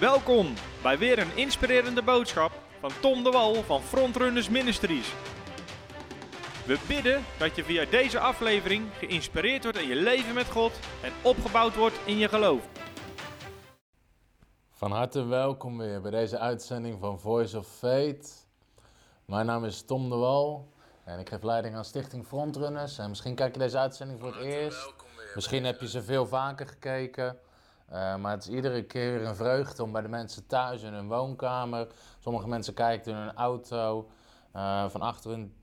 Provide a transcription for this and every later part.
Welkom bij weer een inspirerende boodschap van Tom de Wal van Frontrunners Ministries. We bidden dat je via deze aflevering geïnspireerd wordt in je leven met God en opgebouwd wordt in je geloof. Van harte welkom weer bij deze uitzending van Voice of Faith. Mijn naam is Tom de Wal en ik geef leiding aan Stichting Frontrunners. En misschien kijk je deze uitzending voor het eerst. Misschien heb je ze veel vaker gekeken. Uh, maar het is iedere keer een vreugde om bij de mensen thuis in hun woonkamer. Sommige mensen kijken in hun auto, uh, van achter hun,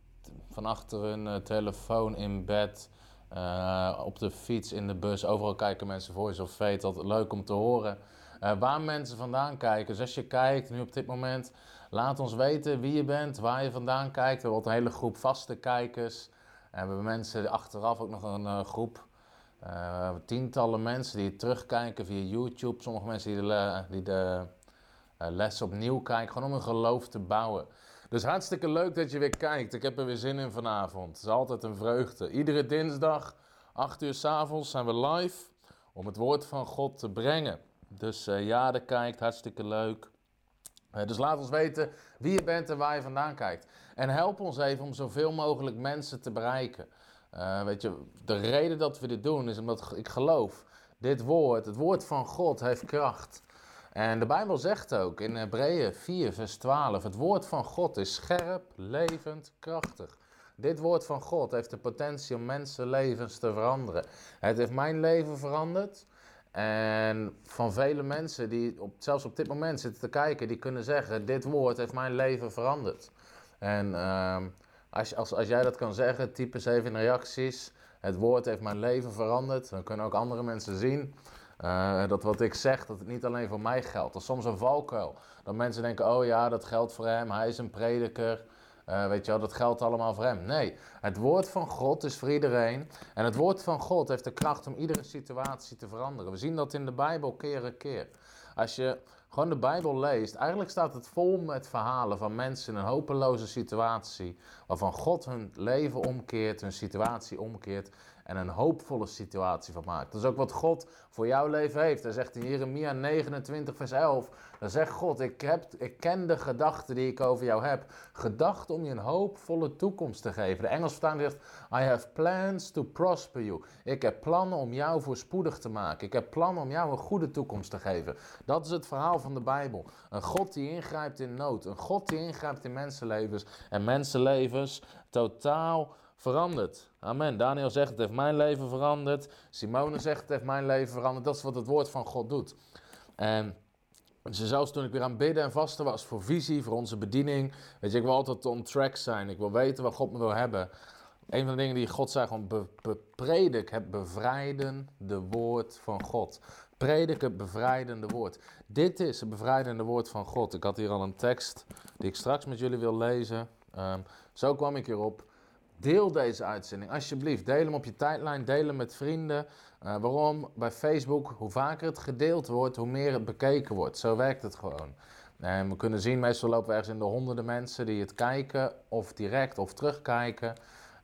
van achter hun uh, telefoon in bed, op de fiets, in de bus. Overal kijken mensen Voice of Faith. Altijd leuk om te horen waar mensen vandaan kijken. Dus als je kijkt nu op dit moment, laat ons weten wie je bent, waar je vandaan kijkt. We hebben een hele groep vaste kijkers. We hebben mensen achteraf ook nog een groep uh, tientallen mensen die terugkijken via YouTube. Sommige mensen die de, die de uh, les opnieuw kijken. Gewoon om een geloof te bouwen. Dus hartstikke leuk dat je weer kijkt. Ik heb er weer zin in vanavond. Het is altijd een vreugde. Iedere dinsdag, 8 uur s avonds, zijn we live om het woord van God te brengen. Dus uh, ja, de kijkt, hartstikke leuk. dus laat ons weten wie je bent en waar je vandaan kijkt. En help ons even om zoveel mogelijk mensen te bereiken. Uh, weet je, de reden dat we dit doen is omdat ik geloof, dit woord, het woord van God heeft kracht. En de Bijbel zegt ook in Hebreeën 4, vers 12, het woord van God is scherp, levend, krachtig. Dit woord van God heeft de potentie om mensenlevens te veranderen. Het heeft mijn leven veranderd. En van vele mensen die op, zelfs op dit moment zitten te kijken, die kunnen zeggen, dit woord heeft mijn leven veranderd. En uh, als, als, als jij dat kan zeggen, typ eens even in reacties. Het woord heeft mijn leven veranderd. Dan kunnen ook andere mensen zien uh, dat wat ik zeg, dat het niet alleen voor mij geldt. Dat is soms een valkuil. Dat mensen denken, oh ja, dat geldt voor hem. Hij is een prediker. Uh, weet je wel, dat geldt allemaal voor hem. Nee, het woord van God is voor iedereen. En het woord van God heeft de kracht om iedere situatie te veranderen. We zien dat in de Bijbel keer en keer. Als je gewoon de Bijbel leest, eigenlijk staat het vol met verhalen van mensen in een hopeloze situatie, waarvan God hun leven omkeert, hun situatie omkeert en een hoopvolle situatie van maakt. Dat is ook wat God voor jouw leven heeft. Hij zegt in Jeremia 29, vers 11, dan zegt God, ik, heb, ik ken de gedachten die ik over jou heb. Gedachten om je een hoopvolle toekomst te geven. De Engels vertaling zegt, I have plans to prosper you. Ik heb plannen om jou voorspoedig te maken. Ik heb plannen om jou een goede toekomst te geven. Dat is het verhaal van de Bijbel. Een God die ingrijpt in nood. Een God die ingrijpt in mensenlevens. En mensenlevens totaal veranderd. Amen. Daniel zegt, het heeft mijn leven veranderd. Simone zegt, het heeft mijn leven veranderd. Dat is wat het woord van God doet. En zelfs toen ik weer aan bidden en vasten was voor visie, voor onze bediening. Weet je, ik wil altijd on track zijn. Ik wil weten wat God me wil hebben. Een van de dingen die God zei, gewoon be, predik het bevrijdende woord van God. Predik het bevrijdende woord. Dit is het bevrijdende woord van God. Ik had hier al een tekst die ik straks met jullie wil lezen. Um, zo kwam ik hierop. Deel deze uitzending, alsjeblieft. Deel hem op je tijdlijn, deel hem met vrienden. Uh, waarom? Bij Facebook, hoe vaker het gedeeld wordt, hoe meer het bekeken wordt. Zo werkt het gewoon. En we kunnen zien, meestal lopen we ergens in de honderden mensen die het kijken, of direct of terugkijken.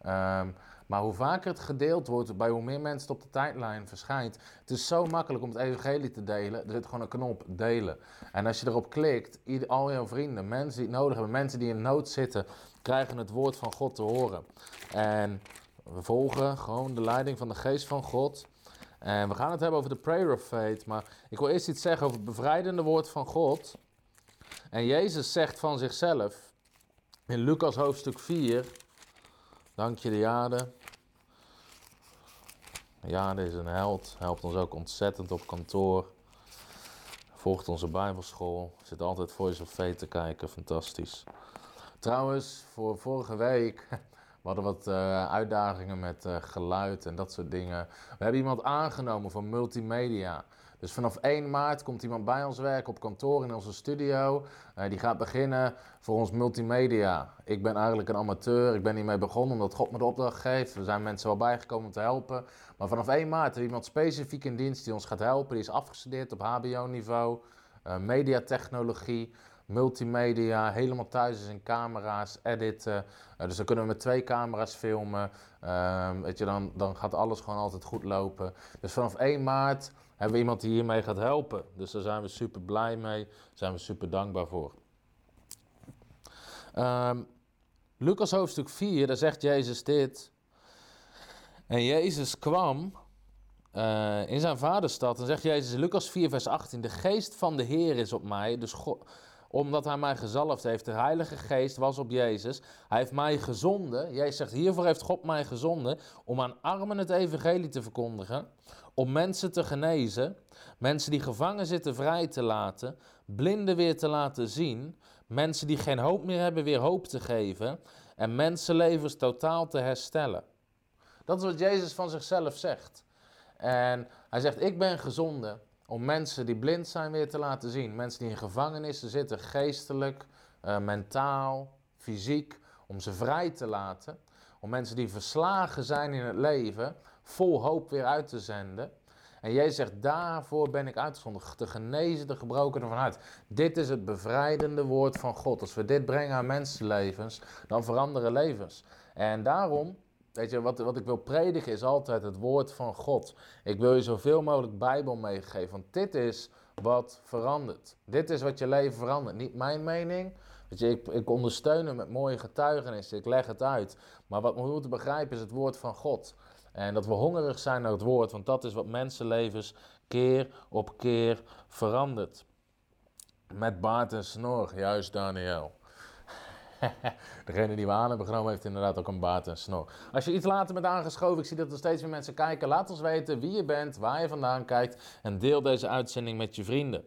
Um, maar hoe vaker het gedeeld wordt, bij hoe meer mensen het op de tijdlijn verschijnt. Het is zo makkelijk om het evangelie te delen. Er zit gewoon een knop delen. En als je erop klikt, al jouw vrienden, mensen die het nodig hebben, mensen die in nood zitten, krijgen het woord van God te horen. En we volgen gewoon de leiding van de geest van God. En we gaan het hebben over de prayer of faith. Maar ik wil eerst iets zeggen over het bevrijdende woord van God. En Jezus zegt van zichzelf in Lucas hoofdstuk 4. Dank je de jade. Jade is een held, helpt ons ook ontzettend op kantoor. Volgt onze bijbelschool, zit altijd voor of te kijken, fantastisch. Trouwens, voor vorige week, we hadden wat uh, uitdagingen met uh, geluid en dat soort dingen. We hebben iemand aangenomen voor multimedia. Dus vanaf 1 maart komt iemand bij ons werken op kantoor in onze studio. Uh, die gaat beginnen voor ons multimedia. Ik ben eigenlijk een amateur. Ik ben hiermee begonnen omdat God me de opdracht geeft. Er zijn mensen wel bijgekomen om te helpen. Maar vanaf 1 maart is iemand specifiek in dienst die ons gaat helpen. Die is afgestudeerd op HBO-niveau, mediatechnologie. Multimedia, helemaal thuis is in camera's, editen. Uh, dus dan kunnen we met twee camera's filmen. Ehm, weet je, dan, dan gaat alles gewoon altijd goed lopen. Dus vanaf 1 maart hebben we iemand die hiermee gaat helpen. Dus daar zijn we super blij mee, daar zijn we super dankbaar voor. Um, Lucas hoofdstuk 4, daar zegt Jezus dit. En Jezus kwam uh, in zijn vaderstad. En zegt Jezus Lucas 4, vers 18: De geest van de Heer is op mij. Dus God, omdat hij mij gezalfd heeft. De Heilige Geest was op Jezus. Hij heeft mij gezonden. Jezus zegt: Hiervoor heeft God mij gezonden. Om aan armen het evangelie te verkondigen. Om mensen te genezen. Mensen die gevangen zitten vrij te laten. Blinden weer te laten zien. Mensen die geen hoop meer hebben, weer hoop te geven. En mensenlevens totaal te herstellen. Dat is wat Jezus van zichzelf zegt. En hij zegt: Ik ben gezonden om mensen die blind zijn weer te laten zien. Mensen die in gevangenissen zitten, geestelijk, uh, mentaal, fysiek, om ze vrij te laten. Om mensen die verslagen zijn in het leven, vol hoop weer uit te zenden. En jij zegt, daarvoor ben ik uitgezonden, te genezen de gebrokenen vanuit. Dit is het bevrijdende woord van God. Als we dit brengen aan mensenlevens, dan veranderen levens. En daarom Weet je, wat, wat ik wil predigen is altijd het woord van God. Ik wil je zoveel mogelijk Bijbel meegeven, want dit is wat verandert. Dit is wat je leven verandert. Niet mijn mening. Weet je, ik, ik ondersteun hem met mooie getuigenissen, ik leg het uit. Maar wat we moeten begrijpen is het woord van God. En dat we hongerig zijn naar het woord, want dat is wat mensenlevens keer op keer verandert. Met baard en snor, juist Daniel. Degene die we aan hebben genomen heeft inderdaad ook een baard en snor. Als je iets later bent aangeschoven, ik zie dat er steeds meer mensen kijken. Laat ons weten wie je bent, waar je vandaan kijkt. En deel deze uitzending met je vrienden.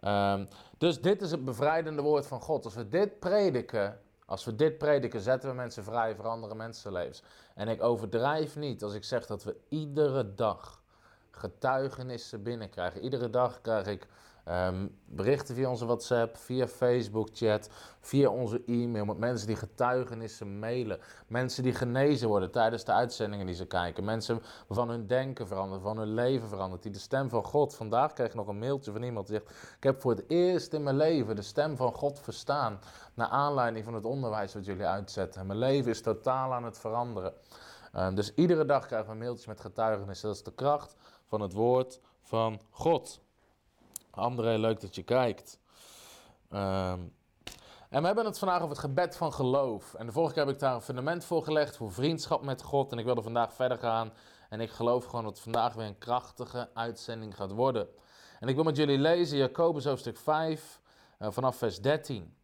Ehm, dus dit is het bevrijdende woord van God. Als we dit prediken, als we dit prediken, zetten we mensen vrij, veranderen mensenlevens. En ik overdrijf niet als ik zeg dat we iedere dag getuigenissen binnenkrijgen. Iedere dag krijg ik Um, berichten via onze WhatsApp, via Facebook chat, via onze e-mail met mensen die getuigenissen mailen. Mensen die genezen worden tijdens de uitzendingen die ze kijken. Mensen van hun denken veranderen, van hun leven verandert. Die de stem van God. Vandaag kreeg ik nog een mailtje van iemand die zegt: Ik heb voor het eerst in mijn leven de stem van God verstaan. Naar aanleiding van het onderwijs wat jullie uitzetten. mijn leven is totaal aan het veranderen. Um, dus iedere dag krijgen we een mailtje met getuigenissen. Dat is de kracht van het woord van God. André, leuk dat je kijkt. Ehm, en we hebben het vandaag over het gebed van geloof. En de vorige keer heb ik daar een fundament voor gelegd, voor vriendschap met God. En ik wilde vandaag verder gaan. En ik geloof gewoon dat vandaag weer een krachtige uitzending gaat worden. En ik wil met jullie lezen Jacobus hoofdstuk 5, uh, vanaf vers 13.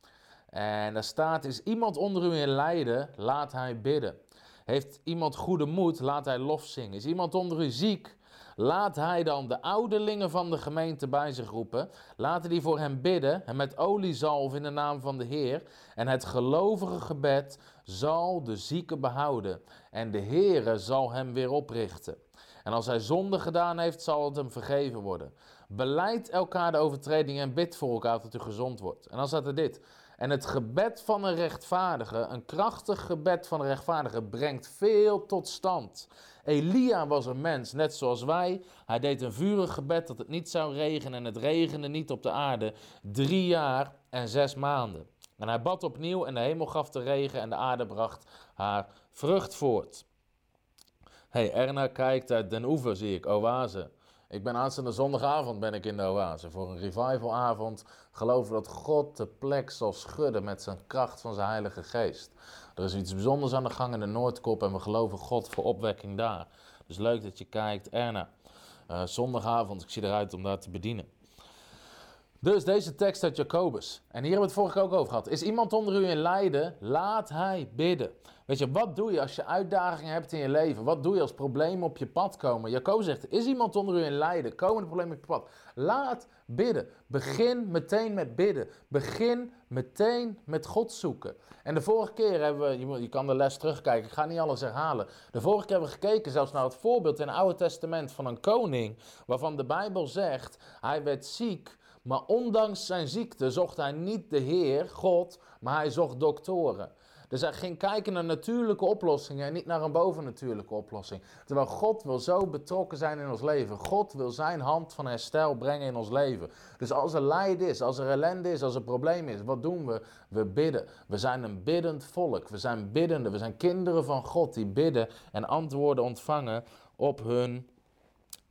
En daar staat, is iemand onder u in lijden, laat hij bidden. Heeft iemand goede moed, laat hij lof zingen. Is iemand onder u ziek, Laat hij dan de ouderlingen van de gemeente bij zich roepen. Laten die voor hem bidden en met olie zalven in de naam van de Heer. En het gelovige gebed zal de zieke behouden. En de Heere zal hem weer oprichten. En als hij zonde gedaan heeft, zal het hem vergeven worden. Beleid elkaar de overtreding en bid voor elkaar tot u gezond wordt. En dan staat er dit. En het gebed van een rechtvaardige, een krachtig gebed van een rechtvaardige, brengt veel tot stand. Elia was een mens, net zoals wij. Hij deed een vurig gebed dat het niet zou regenen en het regende niet op de aarde. Drie jaar en zes maanden. En hij bad opnieuw en de hemel gaf de regen en de aarde bracht haar vrucht voort. hey, Erna kijkt uit Den Oever, zie ik, oase. Ik ben aanstaande zondagavond ben ik in de oase voor een revivalavond. Geloven dat God de plek zal schudden met zijn kracht van zijn Heilige Geest. Er is iets bijzonders aan de gang in de Noordkop en we geloven God voor opwekking daar. Dus leuk dat je kijkt. Erna, uh, zondagavond, ik zie eruit om daar te bedienen. Dus deze tekst uit Jacobus. En hier hebben we het vorige keer ook over gehad. Is iemand onder u in lijden? Laat hij bidden. Weet je, wat doe je als je uitdagingen hebt in je leven? Wat doe je als problemen op je pad komen? Jacobus zegt, is iemand onder u in lijden? Komen de problemen op je pad? Laat bidden. Begin meteen met bidden. Begin meteen met God zoeken. En de vorige keer hebben we, je kan de les terugkijken, ik ga niet alles herhalen. De vorige keer hebben we gekeken zelfs naar het voorbeeld in het Oude Testament van een koning, waarvan de Bijbel zegt, hij werd ziek, maar ondanks zijn ziekte zocht hij niet de Heer, God, maar hij zocht doktoren. Dus hij ging kijken naar natuurlijke oplossingen en niet naar een bovennatuurlijke oplossing. Terwijl God wil zo betrokken zijn in ons leven. God wil zijn hand van herstel brengen in ons leven. Dus als er lijden is, als er ellende is, als er probleem is, wat doen we? We bidden. We zijn een biddend volk. We zijn biddende. We zijn kinderen van God die bidden en antwoorden ontvangen op hun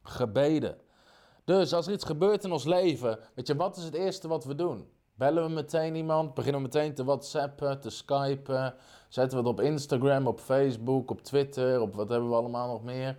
gebeden. Dus als er iets gebeurt in ons leven, weet je, wat is het eerste wat we doen? Bellen we meteen iemand? Beginnen we meteen te whatsappen, te skypen? Zetten we het op Instagram, op Facebook, op Twitter, op wat hebben we allemaal nog meer?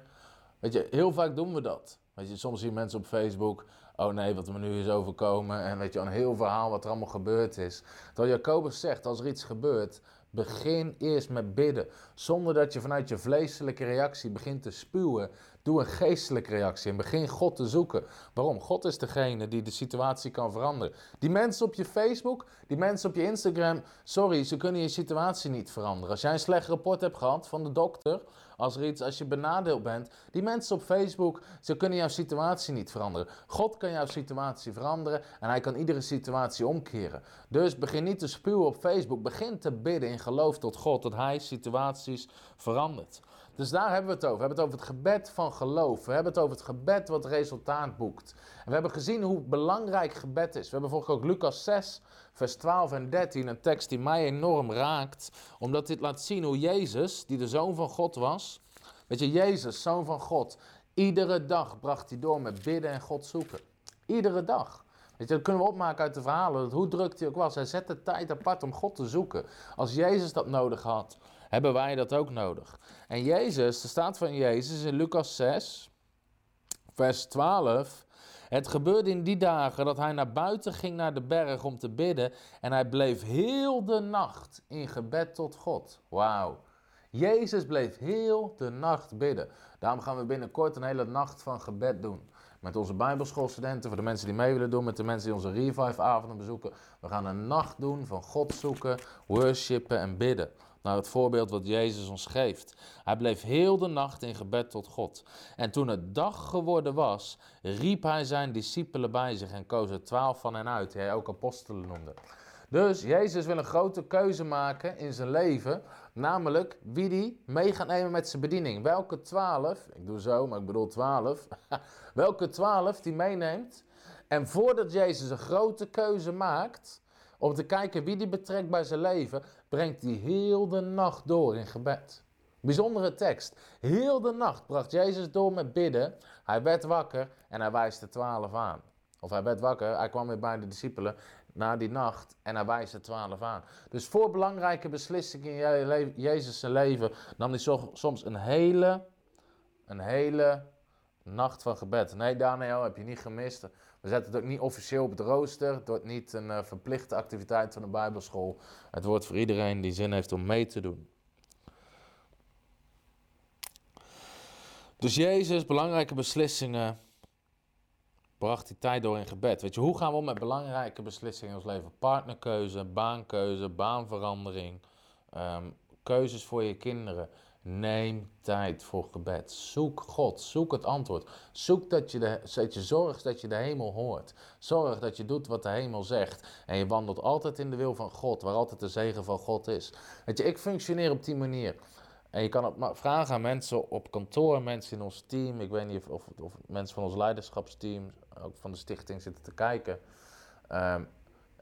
Weet je, heel vaak doen we dat. Weet je, soms zien mensen op Facebook, oh nee, wat me nu is overkomen. En weet je, een heel verhaal wat er allemaal gebeurd is. Terwijl Jacobus zegt, als er iets gebeurt, begin eerst met bidden. Zonder dat je vanuit je vleeselijke reactie begint te spuwen. Doe een geestelijke reactie en begin God te zoeken. Waarom? God is degene die de situatie kan veranderen. Die mensen op je Facebook, die mensen op je Instagram, sorry, ze kunnen je situatie niet veranderen. Als jij een slecht rapport hebt gehad van de dokter, als er iets, als je benadeeld bent, die mensen op Facebook, ze kunnen jouw situatie niet veranderen. God kan jouw situatie veranderen en hij kan iedere situatie omkeren. Dus begin niet te spuwen op Facebook, begin te bidden in geloof tot God dat hij situaties verandert. Dus daar hebben we het over. We hebben het over het gebed van geloof. We hebben het over het gebed wat resultaat boekt. En we hebben gezien hoe belangrijk gebed is. We hebben volgens ook Lucas 6, vers 12 en 13, een tekst die mij enorm raakt. Omdat dit laat zien hoe Jezus, die de Zoon van God was. Weet je, Jezus, Zoon van God. Iedere dag bracht hij door met bidden en God zoeken. Iedere dag. Weet je, dat kunnen we opmaken uit de verhalen. Dat hoe druk hij ook was. Hij zette tijd apart om God te zoeken. Als Jezus dat nodig had, hebben wij dat ook nodig. En Jezus, de staat van Jezus in Lucas 6, vers 12. Het gebeurde in die dagen dat hij naar buiten ging naar de berg om te bidden. En hij bleef heel de nacht in gebed tot God. Wauw. Jezus bleef heel de nacht bidden. Daarom gaan we binnenkort een hele nacht van gebed doen. Met onze Bijbelschoolstudenten, voor de mensen die mee willen doen, met de mensen die onze Revive-avonden bezoeken. We gaan een nacht doen van God zoeken, worshipen en bidden naar het voorbeeld wat Jezus ons geeft. Hij bleef heel de nacht in gebed tot God. En toen het dag geworden was, riep hij zijn discipelen bij zich en koos er twaalf van hen uit, die hij ook apostelen noemde. Dus Jezus wil een grote keuze maken in zijn leven, namelijk wie die mee gaat nemen met zijn bediening. Welke twaalf, ik doe zo, maar ik bedoel twaalf, welke twaalf die meeneemt. En voordat Jezus een grote keuze maakt, om te kijken wie die betrekt bij zijn leven, brengt hij heel de nacht door in gebed. Bijzondere tekst. Heel de nacht bracht Jezus door met bidden. Hij werd wakker en hij wijst de twaalf aan. Of hij werd wakker, hij kwam weer bij de discipelen na die nacht en hij wijst de twaalf aan. Dus voor belangrijke beslissingen in Jezus leven nam hij soms een hele, een hele nacht van gebed. Nee Daniel, heb je niet gemist. We zetten het ook niet officieel op het rooster. Het wordt niet een uh, verplichte activiteit van de Bijbelschool. Het wordt voor iedereen die zin heeft om mee te doen. Dus Jezus, belangrijke beslissingen, bracht die tijd door in gebed. Weet je, hoe gaan we om met belangrijke beslissingen in ons leven? Partnerkeuze, baankeuze, baanverandering, ehm, keuzes voor je kinderen. Neem tijd voor gebed. Zoek God. Zoek het antwoord. Zoek dat je, de, je zorgt dat je de hemel hoort. Zorg dat je doet wat de hemel zegt. En je wandelt altijd in de wil van God, waar altijd de zegen van God is. Weet je, ik functioneer op die manier. En je kan het vragen aan mensen op kantoor, mensen in ons team. Ik weet niet of, of, mensen van ons leiderschapsteam, ook van de stichting, zitten te kijken. Um,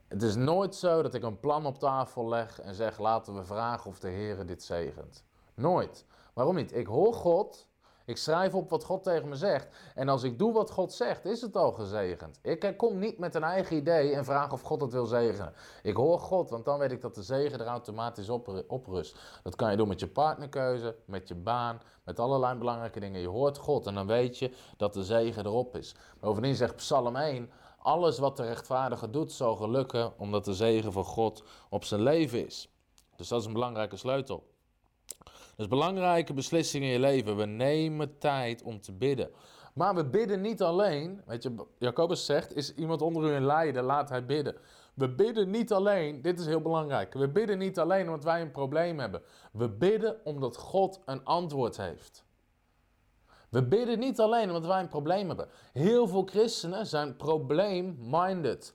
het is nooit zo dat ik een plan op tafel leg en zeg: laten we vragen of de Heer dit zegent. Nooit. Waarom niet? Ik hoor God. Ik schrijf op wat God tegen me zegt. En als ik doe wat God zegt, is het al gezegend. Ik kom niet met een eigen idee en vraag of God het wil zegenen. Ik hoor God, want dan weet ik dat de zegen er automatisch op, oprust. Dat kan je doen met je partnerkeuze, met je baan, met allerlei belangrijke dingen. Je hoort God en dan weet je dat de zegen erop is. Bovendien zegt Psalm 1: Alles wat de rechtvaardige doet, zal gelukken, omdat de zegen van God op zijn leven is. Dus dat is een belangrijke sleutel. Dus belangrijke beslissingen in je leven. We nemen tijd om te bidden. Maar we bidden niet alleen. Weet je, Jacobus zegt: Is iemand onder u in lijden, laat hij bidden. We bidden niet alleen, dit is heel belangrijk. We bidden niet alleen omdat wij een probleem hebben. We bidden omdat God een antwoord heeft. We bidden niet alleen omdat wij een probleem hebben. Heel veel christenen zijn probleem-minded,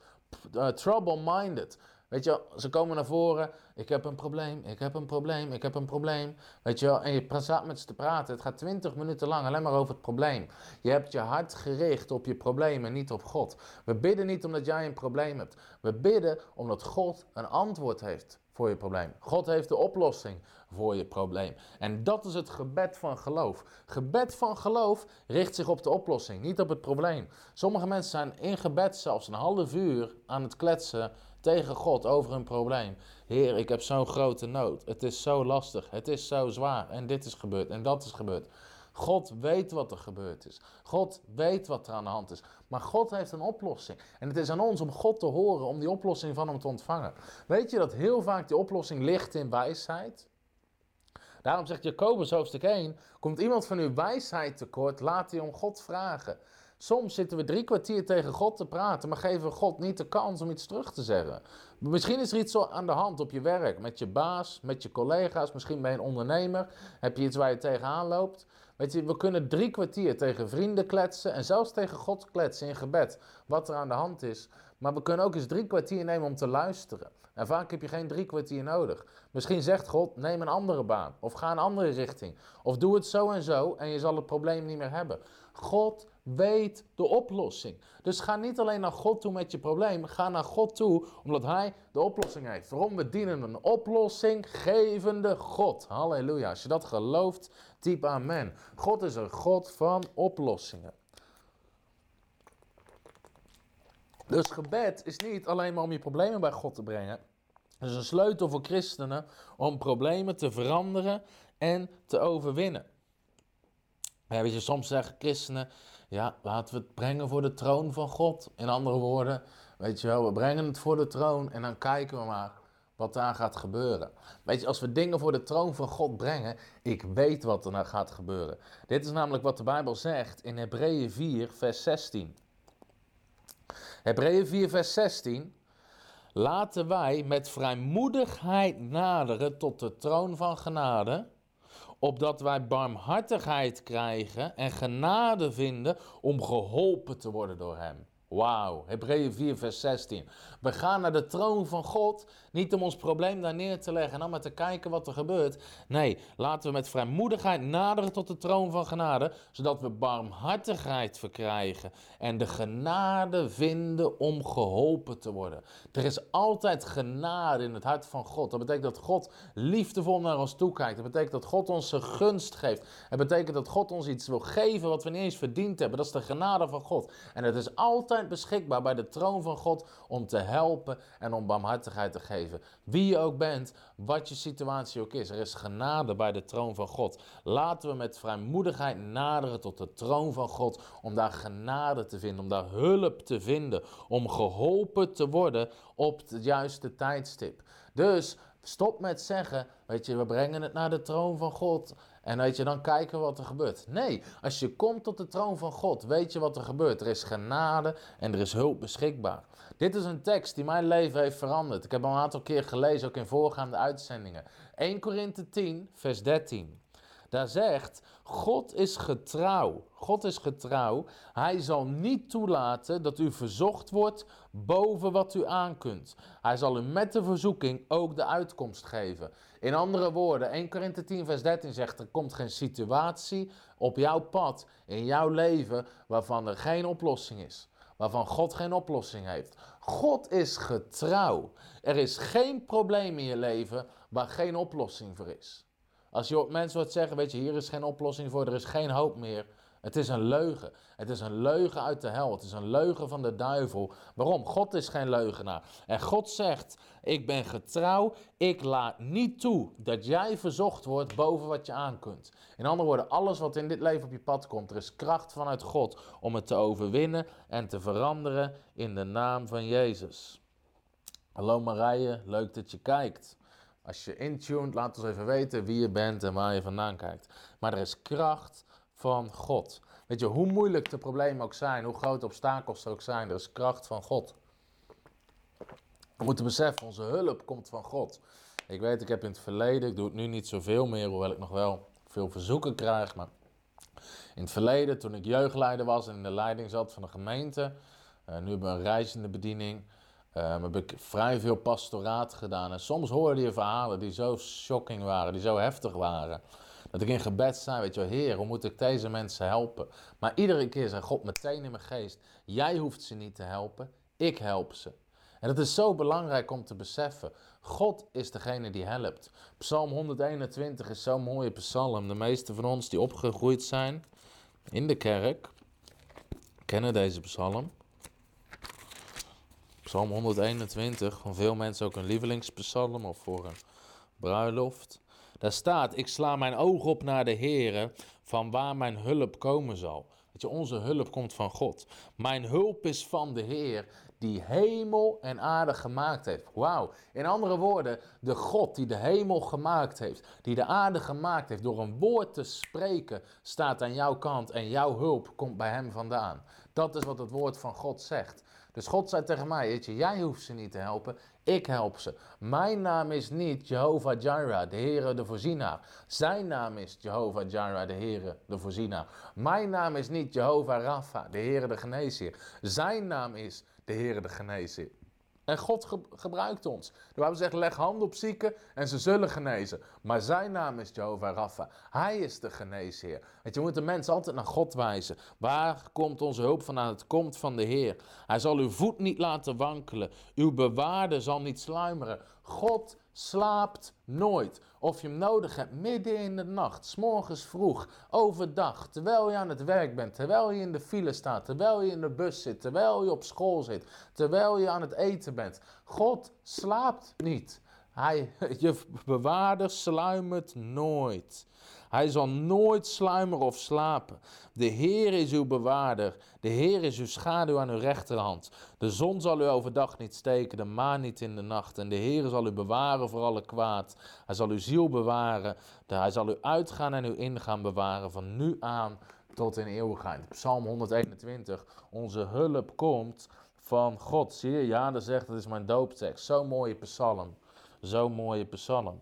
uh, trouble-minded. Weet je ze komen naar voren. Ik heb een probleem, ik heb een probleem, ik heb een probleem. Weet je en je staat met ze te praten. Het gaat twintig minuten lang alleen maar over het probleem. Je hebt je hart gericht op je probleem en niet op God. We bidden niet omdat jij een probleem hebt. We bidden omdat God een antwoord heeft voor je probleem. God heeft de oplossing voor je probleem. En dat is het gebed van geloof. Gebed van geloof richt zich op de oplossing, niet op het probleem. Sommige mensen zijn in gebed zelfs een half uur aan het kletsen tegen God over een probleem. Heer, ik heb zo'n grote nood. Het is zo lastig. Het is zo zwaar. En dit is gebeurd en dat is gebeurd. God weet wat er gebeurd is. God weet wat er aan de hand is. Maar God heeft een oplossing. En het is aan ons om God te horen, om die oplossing van Hem te ontvangen. Weet je dat heel vaak die oplossing ligt in wijsheid? Daarom zegt Jacobus hoofdstuk 1: Komt iemand van uw wijsheid tekort, laat hij om God vragen. Soms zitten we drie kwartier tegen God te praten, maar geven we God niet de kans om iets terug te zeggen. Misschien is er iets aan de hand op je werk, met je baas, met je collega's, misschien ben je een ondernemer, heb je iets waar je tegenaan loopt. Weet je, we kunnen drie kwartier tegen vrienden kletsen en zelfs tegen God kletsen in gebed, wat er aan de hand is. Maar we kunnen ook eens drie kwartier nemen om te luisteren. En vaak heb je geen drie kwartier nodig. Misschien zegt God, neem een andere baan. Of ga een andere richting. Of doe het zo en zo en je zal het probleem niet meer hebben. God weet de oplossing. Dus ga niet alleen naar God toe met je probleem. Ga naar God toe omdat Hij de oplossing heeft. Waarom? We dienen een oplossinggevende God. Halleluja. Als je dat gelooft, typ amen. God is een God van oplossingen. Dus gebed is niet alleen maar om je problemen bij God te brengen. Het is een sleutel voor christenen om problemen te veranderen en te overwinnen. Weet je, soms zeggen christenen, ja, laten we het brengen voor de troon van God. In andere woorden, weet je wel, we brengen het voor de troon en dan kijken we maar wat daar gaat gebeuren. Weet je, als we dingen voor de troon van God brengen, ik weet wat er nou gaat gebeuren. Dit is namelijk wat de Bijbel zegt in Hebreeën 4, vers 16. Hebreeën 4, vers 16. Laten wij met vrijmoedigheid naderen tot de troon van genade, opdat wij barmhartigheid krijgen en genade vinden om geholpen te worden door Hem. Wauw, Hebreeën 4, vers 16. We gaan naar de troon van God, niet om ons probleem daar neer te leggen en dan maar te kijken wat er gebeurt. Nee, laten we met vrijmoedigheid naderen tot de troon van genade, zodat we barmhartigheid verkrijgen en de genade vinden om geholpen te worden. Er is altijd genade in het hart van God. Dat betekent dat God liefdevol naar ons toekijkt. Dat betekent dat God ons een gunst geeft. Het betekent dat God ons iets wil geven wat we niet eens verdiend hebben. Dat is de genade van God. En het is altijd beschikbaar bij de troon van God om te helpen en om barmhartigheid te geven. Wie je ook bent, wat je situatie ook is, er is genade bij de troon van God. Laten we met vrijmoedigheid naderen tot de troon van God om daar genade te vinden, om daar hulp te vinden, om geholpen te worden op het juiste tijdstip. Dus stop met zeggen, weet je, we brengen het naar de troon van God en weet je, dan kijken wat er gebeurt. Nee, als je komt tot de troon van God, weet je wat er gebeurt. Er is genade en er is hulp beschikbaar. Dit is een tekst die mijn leven heeft veranderd. Ik heb al een aantal keer gelezen, ook in voorgaande uitzendingen. 1 Korinthe 10, vers 13. Daar zegt, God is getrouw. God is getrouw. Hij zal niet toelaten dat u verzocht wordt boven wat u aankunt. Hij zal u met de verzoeking ook de uitkomst geven. In andere woorden, 1 Korinthe 10 vers 13 zegt, er komt geen situatie op jouw pad, in jouw leven, waarvan er geen oplossing is. Waarvan God geen oplossing heeft. God is getrouw. Er is geen probleem in je leven waar geen oplossing voor is. Als je mensen hoort zeggen, weet je, hier is geen oplossing voor, er is geen hoop meer. Het is een leugen. Het is een leugen uit de hel. Het is een leugen van de duivel. Waarom? God is geen leugenaar. En God zegt: Ik ben getrouw. Ik laat niet toe dat jij verzocht wordt boven wat je aan kunt. In andere woorden, alles wat in dit leven op je pad komt, er is kracht vanuit God om het te overwinnen en te veranderen in de naam van Jezus. Hallo Marije, leuk dat je kijkt. Als je intuned, laat ons even weten wie je bent en waar je vandaan kijkt. Maar er is kracht van God. Weet je, hoe moeilijk de problemen ook zijn, hoe grote obstakels er ook zijn, er is kracht van God. We moeten beseffen, onze hulp komt van God. Ik weet, ik heb in het verleden, ik doe het nu niet zoveel meer, hoewel ik nog wel veel verzoeken krijg, maar in het verleden, toen ik jeugdleider was en in de leiding zat van de gemeente, uh, nu hebben we een reizende bediening, Um, heb ik vrij veel pastoraat gedaan. En soms hoorde je verhalen die zo shocking waren, die zo heftig waren. Dat ik in gebed zei, weet je wel, Heer, hoe moet ik deze mensen helpen? Maar iedere keer zei God meteen in mijn geest, jij hoeft ze niet te helpen, ik help ze. En het is zo belangrijk om te beseffen, God is degene die helpt. Psalm 121 is zo'n mooie psalm. De meeste van ons die opgegroeid zijn in de kerk, kennen deze psalm. Psalm 121, van veel mensen ook een lievelingspsalm of voor een bruiloft. Daar staat, ik sla mijn oog op naar de Heere, van waar mijn hulp komen zal. Weet je, onze hulp komt van God. Mijn hulp is van de Heer, die hemel en aarde gemaakt heeft. Wauw. In andere woorden, de God die de hemel gemaakt heeft, die de aarde gemaakt heeft, door een woord te spreken, staat aan jouw kant en jouw hulp komt bij hem vandaan. Dat is wat het woord van God zegt. Dus God zei tegen mij, weet je, jij hoeft ze niet te helpen, ik help ze. Mijn naam is niet Jehovah Jireh, de Heere de voorzienaar. Zijn naam is Jehovah Jireh, de Heere de voorzienaar. Mijn naam is niet Jehovah Rapha, de Heere de geneesheer. Zijn naam is de Heere de geneesheer. En God gebruikt ons. De Bijbel zegt, leg hand op zieken en ze zullen genezen. Maar zijn naam is Jehovah Rapha. Hij is de geneesheer. Want je moet de mensen altijd naar God wijzen. Waar komt onze hulp vandaan? Het komt van de Heer. Hij zal uw voet niet laten wankelen. Uw bewaarde zal niet sluimeren. God slaapt nooit. Of je hem nodig hebt midden in de nacht, s morgens vroeg, overdag, terwijl je aan het werk bent, terwijl je in de file staat, terwijl je in de bus zit, terwijl je op school zit, terwijl je aan het eten bent. God slaapt niet. Hij, je bewaarder sluimert nooit. Hij zal nooit sluimeren of slapen. De Heer is uw bewaarder. De Heer is uw schaduw aan uw rechterhand. De zon zal u overdag niet steken, de maan niet in de nacht. En de Heer zal u bewaren voor alle kwaad. Hij zal uw ziel bewaren. Hij zal u uitgaan en uw ingaan bewaren van nu aan tot in eeuwigheid. Psalm 121. Onze hulp komt van God. Zie je? Ja, dat zegt, dat is mijn dooptekst. Zo'n mooie psalm. Zo'n mooie psalm.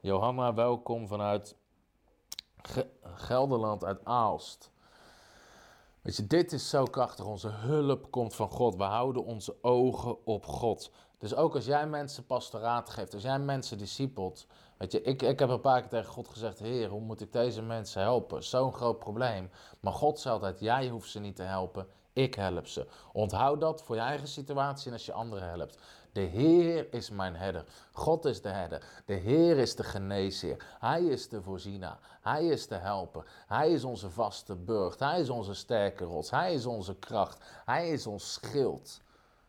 Johanna, welkom vanuit Gelderland uit Aalst. Weet je, dit is zo krachtig. Onze hulp komt van God. We houden onze ogen op God. Dus ook als jij mensen pastoraat geeft, als jij mensen discipelt. Weet je, ik, ik heb een paar keer tegen God gezegd: Heer, hoe moet ik deze mensen helpen? Zo'n groot probleem. Maar God zei altijd: Jij hoeft ze niet te helpen. Ik help ze. Onthoud dat voor je eigen situatie en als je anderen helpt. De Heer is mijn herder. God is de herder. De Heer is de geneesheer. Hij is de voorzienaar. Hij is de helper. Hij is onze vaste burcht. Hij is onze sterke rots. Hij is onze kracht. Hij is ons schild.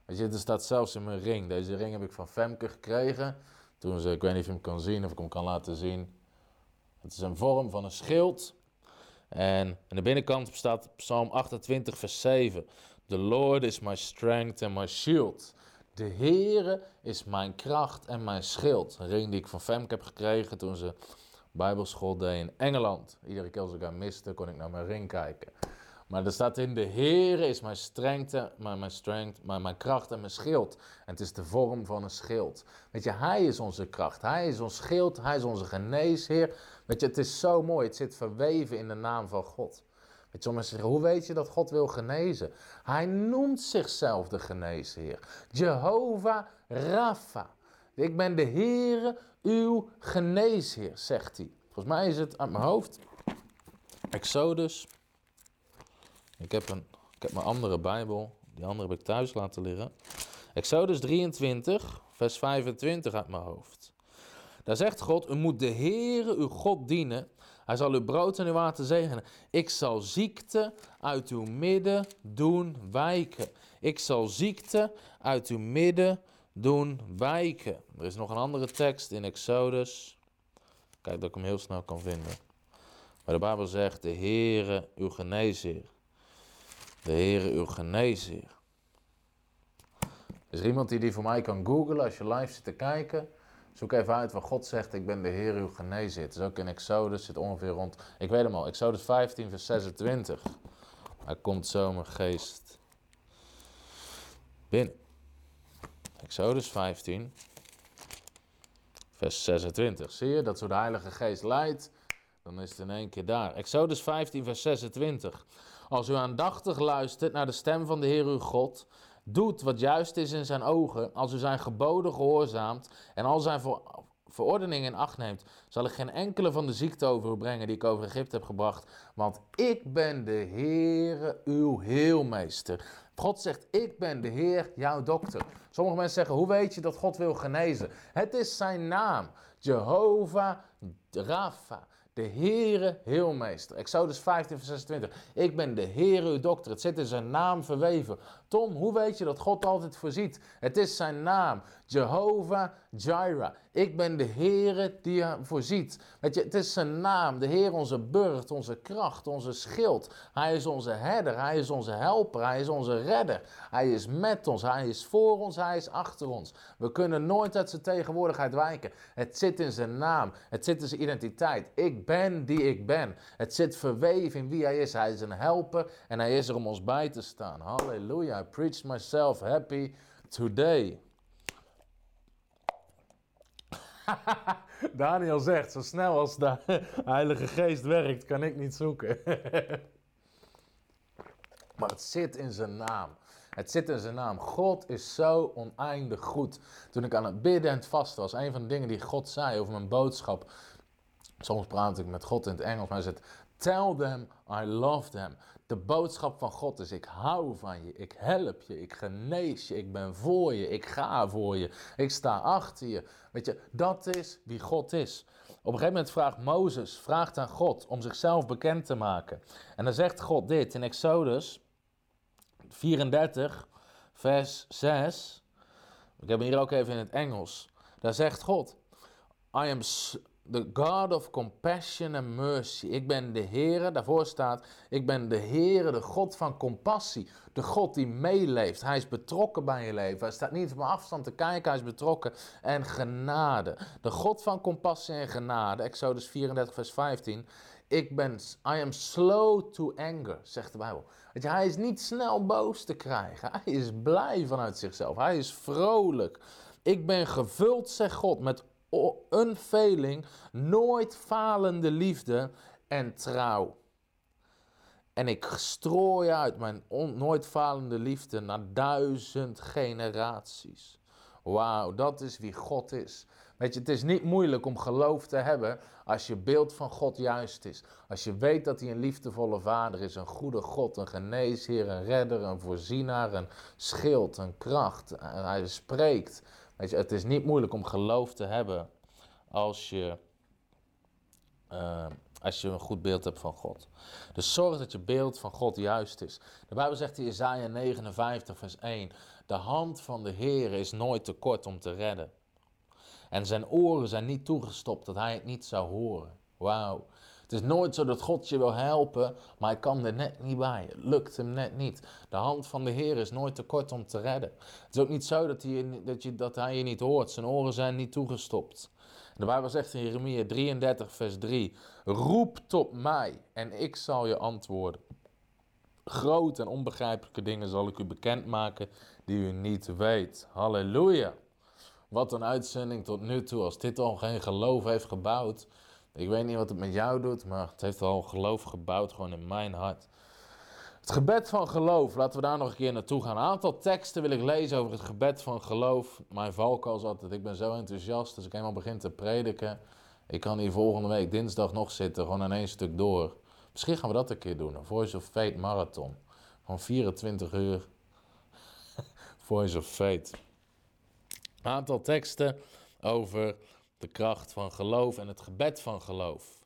Weet je, er staat zelfs in mijn ring. Deze ring heb ik van Femke gekregen. Toen ze, ik weet niet of je hem kan zien of ik hem kan laten zien. Het is een vorm van een schild. En aan de binnenkant staat Psalm 28, vers 7. The Lord is my strength and my shield. De Heere is mijn kracht en mijn schild. Een ring die ik van Femke heb gekregen toen ze bijbelschool deed in Engeland. Iedere keer als ik haar miste, kon ik naar mijn ring kijken. Maar er staat in, de Heere is mijn strength, mijn, mijn, strength, mijn, mijn kracht en mijn schild. En het is de vorm van een schild. Weet je, Hij is onze kracht, Hij is ons schild, Hij is onze geneesheer. Weet je, het is zo mooi, het zit verweven in de naam van God. Weet sommigen zeggen, hoe weet je dat God wil genezen? Hij noemt zichzelf de geneesheer. Jehovah Rapha. Ik ben de Heere, uw geneesheer, zegt hij. Volgens mij is het uit mijn hoofd. Exodus. Ik heb, een, ik heb mijn andere Bijbel. Die andere heb ik thuis laten liggen. Exodus 23, vers 25 uit mijn hoofd. Daar zegt God, u moet de Heere, uw God dienen hij zal uw brood en uw water zegenen. Ik zal ziekte uit uw midden doen wijken. Ik zal ziekte uit uw midden doen wijken. Er is nog een andere tekst in Exodus. Kijk dat ik hem heel snel kan vinden. Maar de Bijbel zegt, de Heere uw geneesheer. De Heere uw geneesheer. Is er iemand die die voor mij kan googlen als je live zit te kijken? Zoek even uit wat God zegt, ik ben de Heer uw genezer. Het is ook in Exodus, zit ongeveer rond, ik weet hem al, Exodus 15 vers 26. Hij komt zo mijn geest binnen. Exodus 15 vers 26. Zie je, dat zo de Heilige Geest leidt, dan is het in één keer daar. Exodus 15 vers 26. Als u aandachtig luistert naar de stem van de Heer uw God doet wat juist is in zijn ogen, als u zijn geboden gehoorzaamt en al zijn ver verordeningen in acht neemt, zal ik geen enkele van de ziekte over u brengen die ik over Egypte heb gebracht, want ik ben de Heere, uw heelmeester. God zegt, ik ben de Heer, jouw dokter. Sommige mensen zeggen, hoe weet je dat God wil genezen? Het is zijn naam, Jehovah Rapha. De Heere Heelmeester. Exodus 15, vers 26. Ik ben de Heere uw dokter. Het zit in zijn naam verweven. Tom, hoe weet je dat God altijd voorziet? Het is zijn naam. Jehovah Jireh. Ik ben de Heere die voorziet. Weet je, het is zijn naam. De Heer onze burcht, onze kracht, onze schild. Hij is onze herder. Hij is onze helper. Hij is onze redder. Hij is met ons. Hij is voor ons. Hij is achter ons. We kunnen nooit uit zijn tegenwoordigheid wijken. Het zit in zijn naam. Het zit in zijn identiteit. Ik ben die ik ben. Het zit verweven in wie hij is. Hij is een helper en hij is er om ons bij te staan. Halleluja. I preach myself happy today. Daniel zegt, zo snel als de Heilige Geest werkt, kan ik niet zoeken. maar het zit in zijn naam. Het zit in zijn naam. God is zo oneindig goed. Toen ik aan het bidden en het vasten was, een van de dingen die God zei over mijn boodschap. Soms praat ik met God in het Engels, maar hij zegt: Tell them I love them. De boodschap van God is: ik hou van je, ik help je, ik genees je, ik ben voor je, ik ga voor je, ik sta achter je. Weet je, dat is wie God is. Op een gegeven moment vraagt Mozes, vraagt aan God om zichzelf bekend te maken. En dan zegt God dit in Exodus 34, vers 6. Ik heb hem hier ook even in het Engels. Daar zegt God: I am the God of compassion and mercy. Ik ben de Heere, daarvoor staat, ik ben de Heere, de God van compassie. De God die meeleeft. Hij is betrokken bij je leven. Hij staat niet op afstand te kijken, hij is betrokken. En genade. De God van compassie en genade. Exodus 34, vers 15. Ik ben, I am slow to anger, zegt de Bijbel. Hij is niet snel boos te krijgen. Hij is blij vanuit zichzelf. Hij is vrolijk. Ik ben gevuld, zegt God, met unfailing, nooit falende liefde en trouw. En ik strooi uit mijn nooit falende liefde naar duizend generaties. Wauw, dat is wie God is. Weet je, het is niet moeilijk om geloof te hebben als je beeld van God juist is. Als je weet dat hij een liefdevolle vader is, een goede God, een geneesheer, een redder, een voorzienaar, een schild, een kracht. Hij spreekt. Het is niet moeilijk om geloof te hebben als je, uh, als je een goed beeld hebt van God. Dus zorg dat je beeld van God juist is. De Bijbel zegt in Isaiah 59, vers 1: De hand van de Heer is nooit te kort om te redden. En zijn oren zijn niet toegestopt dat hij het niet zou horen. Wauw. Het is nooit zo dat God je wil helpen, maar hij kan er net niet bij. Het lukt hem net niet. De hand van de Heer is nooit te kort om te redden. Het is ook niet zo dat hij, dat, je, dat hij niet hoort. Zijn oren zijn niet toegestopt. De Bijbel zegt in Jeremia 33, vers 3: Roep tot mij en ik zal je antwoorden. Grote en onbegrijpelijke dingen zal ik u bekendmaken die u niet weet. Halleluja. Wat een uitzending tot nu toe. Als dit al geen geloof heeft gebouwd. Ik weet niet wat het met jou doet, maar het heeft al geloof gebouwd gewoon in mijn hart. Het gebed van geloof, laten we daar nog een keer naartoe gaan. Een aantal teksten wil ik lezen over het gebed van geloof. Mijn valkuil is altijd, ik ben zo enthousiast als ik eenmaal begin te prediken. Ik kan hier volgende week dinsdag nog zitten, gewoon in één stuk door. Misschien gaan we dat een keer doen, een Voice of Fate marathon. Van 24 uur. Voice of Fate. Een aantal teksten over de kracht van geloof en het gebed van geloof.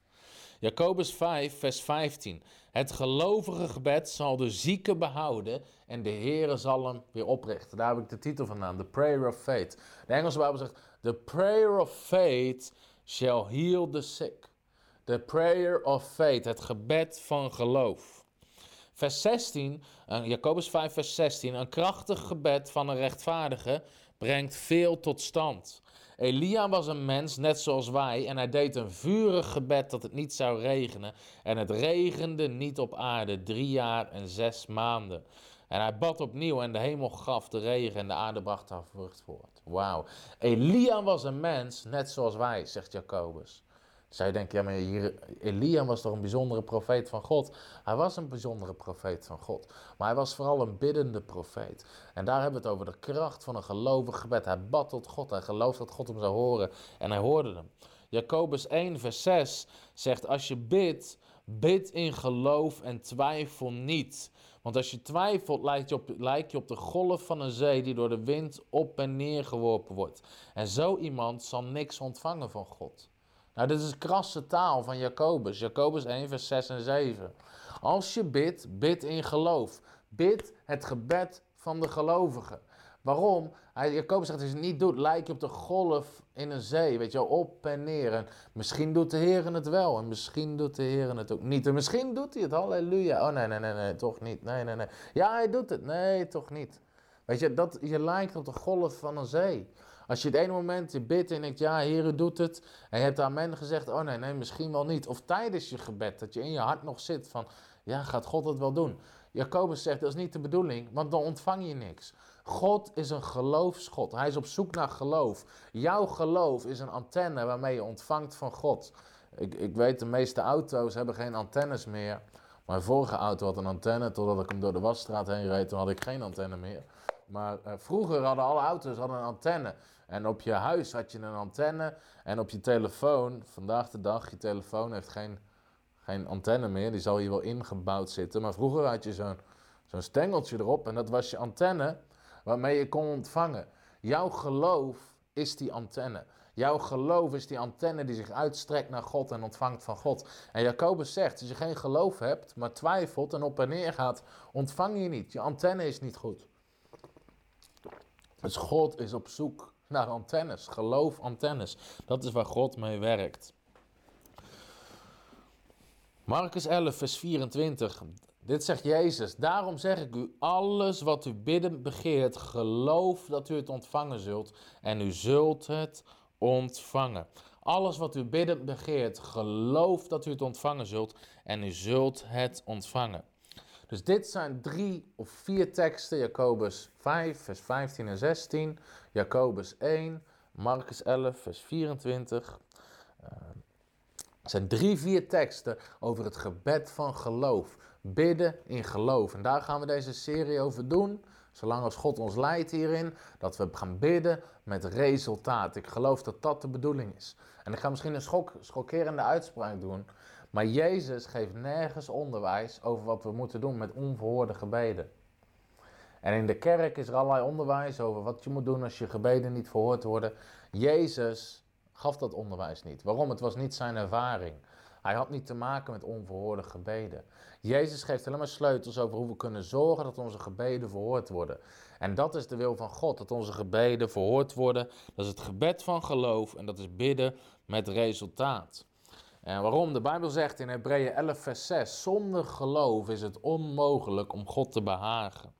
Jacobus 5, vers 15. Het gelovige gebed zal de zieke behouden en de Heere zal hem weer oprichten. Daar heb ik de titel vandaan, The Prayer of Faith. De Engelse Bijbel zegt, The Prayer of Faith shall heal the sick. The Prayer of Faith, het gebed van geloof. Vers 16, Jacobus 5, vers 16. Een krachtig gebed van een rechtvaardige brengt veel tot stand. Elia was een mens net zoals wij en hij deed een vurig gebed dat het niet zou regenen. En het regende niet op aarde drie jaar en zes maanden. En hij bad opnieuw en de hemel gaf de regen en de aarde bracht haar vrucht voort. Wauw. Elia was een mens net zoals wij, zegt Jacobus. Zou je denken, ja, maar hier, Elia was toch een bijzondere profeet van God? Hij was een bijzondere profeet van God. Maar hij was vooral een biddende profeet. En daar hebben we het over de kracht van een gelovig gebed. Hij bad tot God, hij geloofde dat God hem zou horen en hij hoorde hem. Jacobus 1, vers 6 zegt, als je bidt, bid in geloof en twijfel niet. Want als je twijfelt, lijkt je, op, lijkt je op de golf van een zee die door de wind op en neer geworpen wordt. En zo iemand zal niks ontvangen van God. Nou, dit is krasse taal van Jacobus. Jacobus 1, vers 6 en 7. Als je bidt, bid in geloof. Bid het gebed van de gelovigen. Waarom? Hij, Jacobus zegt, als je het niet doet, lijkt je op de golf in een zee. Weet je op en neer. En misschien doet de Heer het wel. En misschien doet de Heer het ook niet. En misschien doet hij het, halleluja. Oh nee, nee, nee, nee, toch niet. Nee, nee, nee. Ja, hij doet het. Nee, toch niet. Weet je, dat, je lijkt op de golf van een zee. Als je het ene moment je bidt en denkt, ja, Heer, doet het. En je hebt amen gezegd, oh nee, nee, misschien wel niet. Of tijdens je gebed, dat je in je hart nog zit van, ja, gaat God het wel doen? Jacobus zegt, dat is niet de bedoeling, want dan ontvang je niks. God is een geloofsgod. Hij is op zoek naar geloof. Jouw geloof is een antenne waarmee je ontvangt van God. Ik, ik weet, de meeste auto's hebben geen antennes meer. Mijn vorige auto had een antenne, totdat ik hem door de wasstraat heen reed, toen had ik geen antenne meer. Maar uh, vroeger hadden alle auto's een antenne. En op je huis had je een antenne. En op je telefoon, vandaag de dag, je telefoon heeft geen, geen antenne meer. Die zal hier wel ingebouwd zitten. Maar vroeger had je zo'n zo'n stengeltje erop. En dat was je antenne waarmee je kon ontvangen. Jouw geloof is die antenne. Jouw geloof is die antenne die zich uitstrekt naar God en ontvangt van God. En Jacobus zegt, als je geen geloof hebt, maar twijfelt en op en neer gaat, ontvang je niet. Je antenne is niet goed. Dus God is op zoek naar antennes. Geloof antennes. Dat is waar God mee werkt. Marcus 11, vers 24. Dit zegt Jezus. Daarom zeg ik u, alles wat u bidden begeert, geloof dat u het ontvangen zult. En u zult het ontvangen. Alles wat u bidden begeert, geloof dat u het ontvangen zult. En u zult het ontvangen. Dus dit zijn drie of vier teksten. Jacobus 5, vers 15 en 16. Jacobus 1, Marcus 11, vers 24. Uh, het zijn drie, vier teksten over het gebed van geloof. Bidden in geloof. En daar gaan we deze serie over doen. Zolang als God ons leidt hierin, dat we gaan bidden met resultaat. Ik geloof dat dat de bedoeling is. En ik ga misschien een schok, schokkerende uitspraak doen. Maar Jezus geeft nergens onderwijs over wat we moeten doen met onverhoorde gebeden. En in de kerk is er allerlei onderwijs over wat je moet doen als je gebeden niet verhoord worden. Jezus gaf dat onderwijs niet. Waarom? Het was niet zijn ervaring. Hij had niet te maken met onverhoorde gebeden. Jezus geeft alleen maar sleutels over hoe we kunnen zorgen dat onze gebeden verhoord worden. En dat is de wil van God, dat onze gebeden verhoord worden. Dat is het gebed van geloof en dat is bidden met resultaat. En waarom? De Bijbel zegt in Hebreeën 11, vers 6: Zonder geloof is het onmogelijk om God te behagen.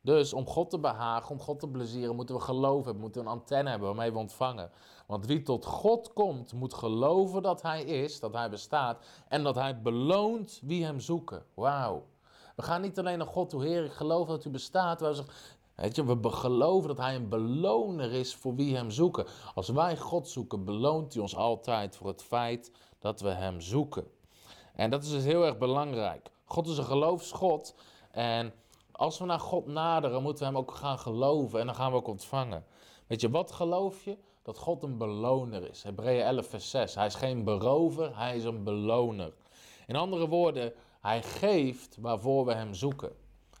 Dus om God te behagen, om God te plezieren, moeten we geloof hebben, moeten een antenne hebben waarmee we ontvangen. Want wie tot God komt, moet geloven dat Hij is, dat Hij bestaat en dat Hij beloont wie Hem zoeken. Wauw. We gaan niet alleen naar God toe, Heer, ik geloof dat U bestaat. We, weet je, we geloven dat Hij een beloner is voor wie Hem zoeken. Als wij God zoeken, beloont Hij ons altijd voor het feit dat we Hem zoeken. En dat is dus heel erg belangrijk. God is een geloofsgod en als we naar God naderen, moeten we Hem ook gaan geloven en dan gaan we ook ontvangen. Weet je, wat geloof je? Dat God een beloner is. Hebreeën 11, vers 6. Hij is geen berover, hij is een beloner. In andere woorden, hij geeft waarvoor we Hem zoeken.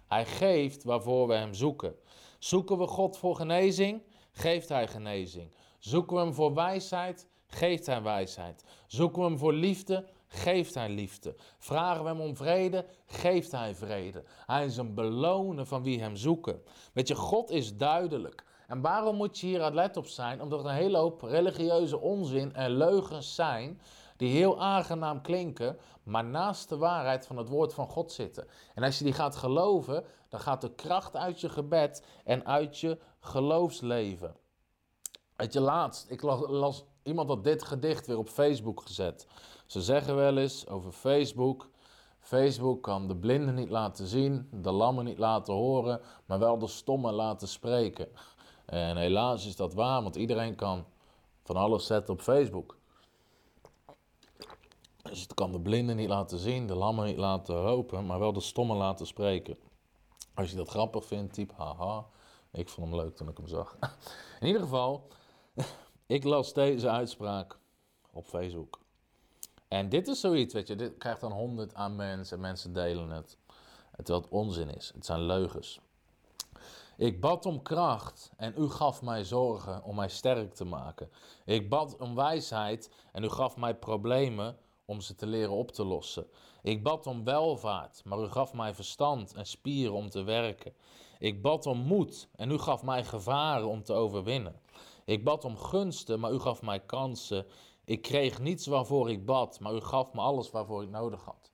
Hij geeft waarvoor we Hem zoeken. Zoeken we God voor genezing? Geeft Hij genezing. Zoeken we Hem voor wijsheid? Geeft Hij wijsheid. Zoeken we Hem voor liefde? geeft hij liefde. Vragen we hem om vrede, geeft hij vrede. Hij is een beloner van wie hem zoeken. Weet je, God is duidelijk. En waarom moet je hier let op zijn? Omdat er een hele hoop religieuze onzin en leugens zijn die heel aangenaam klinken, maar naast de waarheid van het woord van God zitten. En als je die gaat geloven, dan gaat de kracht uit je gebed en uit je geloofsleven. Weet je, laatst, ik las, iemand had dit gedicht weer op Facebook gezet. Ze zeggen wel eens over Facebook. Facebook kan de blinden niet laten zien, de lammen niet laten horen, maar wel de stommen laten spreken. En helaas is dat waar, want iedereen kan van alles zetten op Facebook. Dus het kan de blinden niet laten zien, de lammen niet laten lopen, maar wel de stommen laten spreken. Als je dat grappig vindt, typ haha. Ik vond hem leuk toen ik hem zag. In ieder geval, ik las deze uitspraak op Facebook. En dit is zoiets, weet je, dit krijgt dan honderd aan mensen en mensen delen het. Terwijl het onzin is, het zijn leugens. Ik bad om kracht en u gaf mij zorgen om mij sterk te maken. Ik bad om wijsheid en u gaf mij problemen om ze te leren op te lossen. Ik bad om welvaart, maar u gaf mij verstand en spieren om te werken. Ik bad om moed en u gaf mij gevaren om te overwinnen. Ik bad om gunsten, maar u gaf mij kansen. Ik kreeg niets waarvoor ik bad, maar u gaf me alles waarvoor ik nodig had.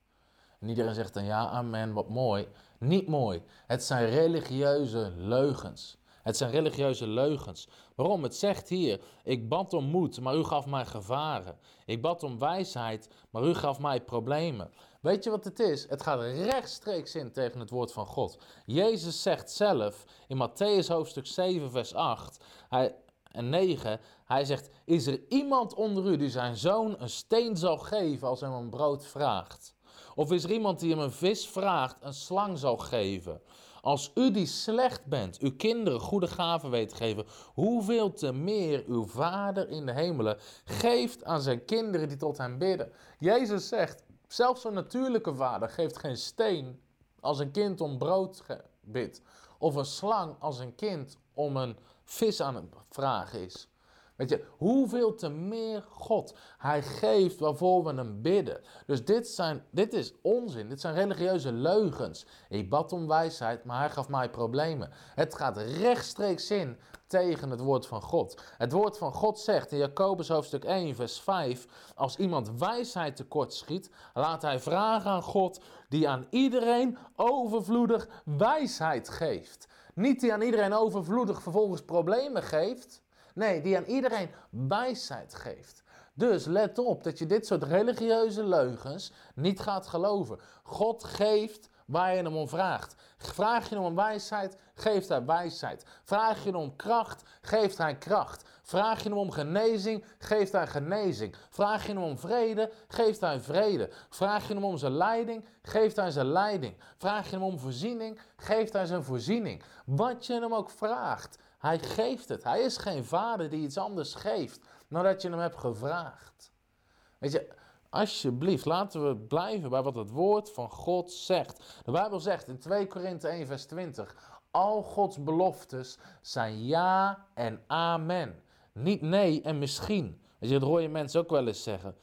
En iedereen zegt dan ja, amen, wat mooi. Niet mooi. Het zijn religieuze leugens. Het zijn religieuze leugens. Waarom? Het zegt hier: Ik bad om moed, maar u gaf mij gevaren. Ik bad om wijsheid, maar u gaf mij problemen. Weet je wat het is? Het gaat rechtstreeks in tegen het woord van God. Jezus zegt zelf in Matthäus hoofdstuk 7, vers 8 hij, en 9: Hij zegt: Is er iemand onder u die zijn zoon een steen zal geven als hij hem een brood vraagt? Of is er iemand die hem een vis vraagt, een slang zal geven? Als u die slecht bent, uw kinderen goede gaven weet te geven, hoeveel te meer uw Vader in de hemelen geeft aan zijn kinderen die tot hem bidden. Jezus zegt, zelfs een natuurlijke vader geeft geen steen als een kind om brood bidt. Of een slang als een kind om een vis aan het vragen is. Weet je, hoeveel te meer God. Hij geeft waarvoor we hem bidden. Dus dit, zijn, dit is onzin. Dit zijn religieuze leugens. Ik bad om wijsheid, maar hij gaf mij problemen. Het gaat rechtstreeks in tegen het woord van God. Het woord van God zegt in Jacobus hoofdstuk 1, vers 5: Als iemand wijsheid tekort schiet, laat hij vragen aan God, die aan iedereen overvloedig wijsheid geeft. Niet die aan iedereen overvloedig vervolgens problemen geeft. Nee, die aan iedereen wijsheid geeft. Dus let op dat je dit soort religieuze leugens niet gaat geloven. God geeft waar je hem om vraagt. Vraag je hem om wijsheid, geeft hij wijsheid. Vraag je hem om kracht, geeft hij kracht. Vraag je hem om genezing, geeft hij genezing. Vraag je hem om vrede, geeft hij vrede. Vraag je hem om zijn leiding, geeft hij zijn leiding. Vraag je hem om voorziening, geeft hij zijn voorziening. Wat je hem ook vraagt, hij geeft het. Hij is geen vader die iets anders geeft nadat je hem hebt gevraagd. Weet je, alsjeblieft, laten we blijven bij wat het woord van God zegt. De Bijbel zegt in 2 Korinthe 1, vers 20: Al Gods beloftes zijn ja en amen. Niet nee en misschien. Je, dat hoor je mensen ook wel eens zeggen.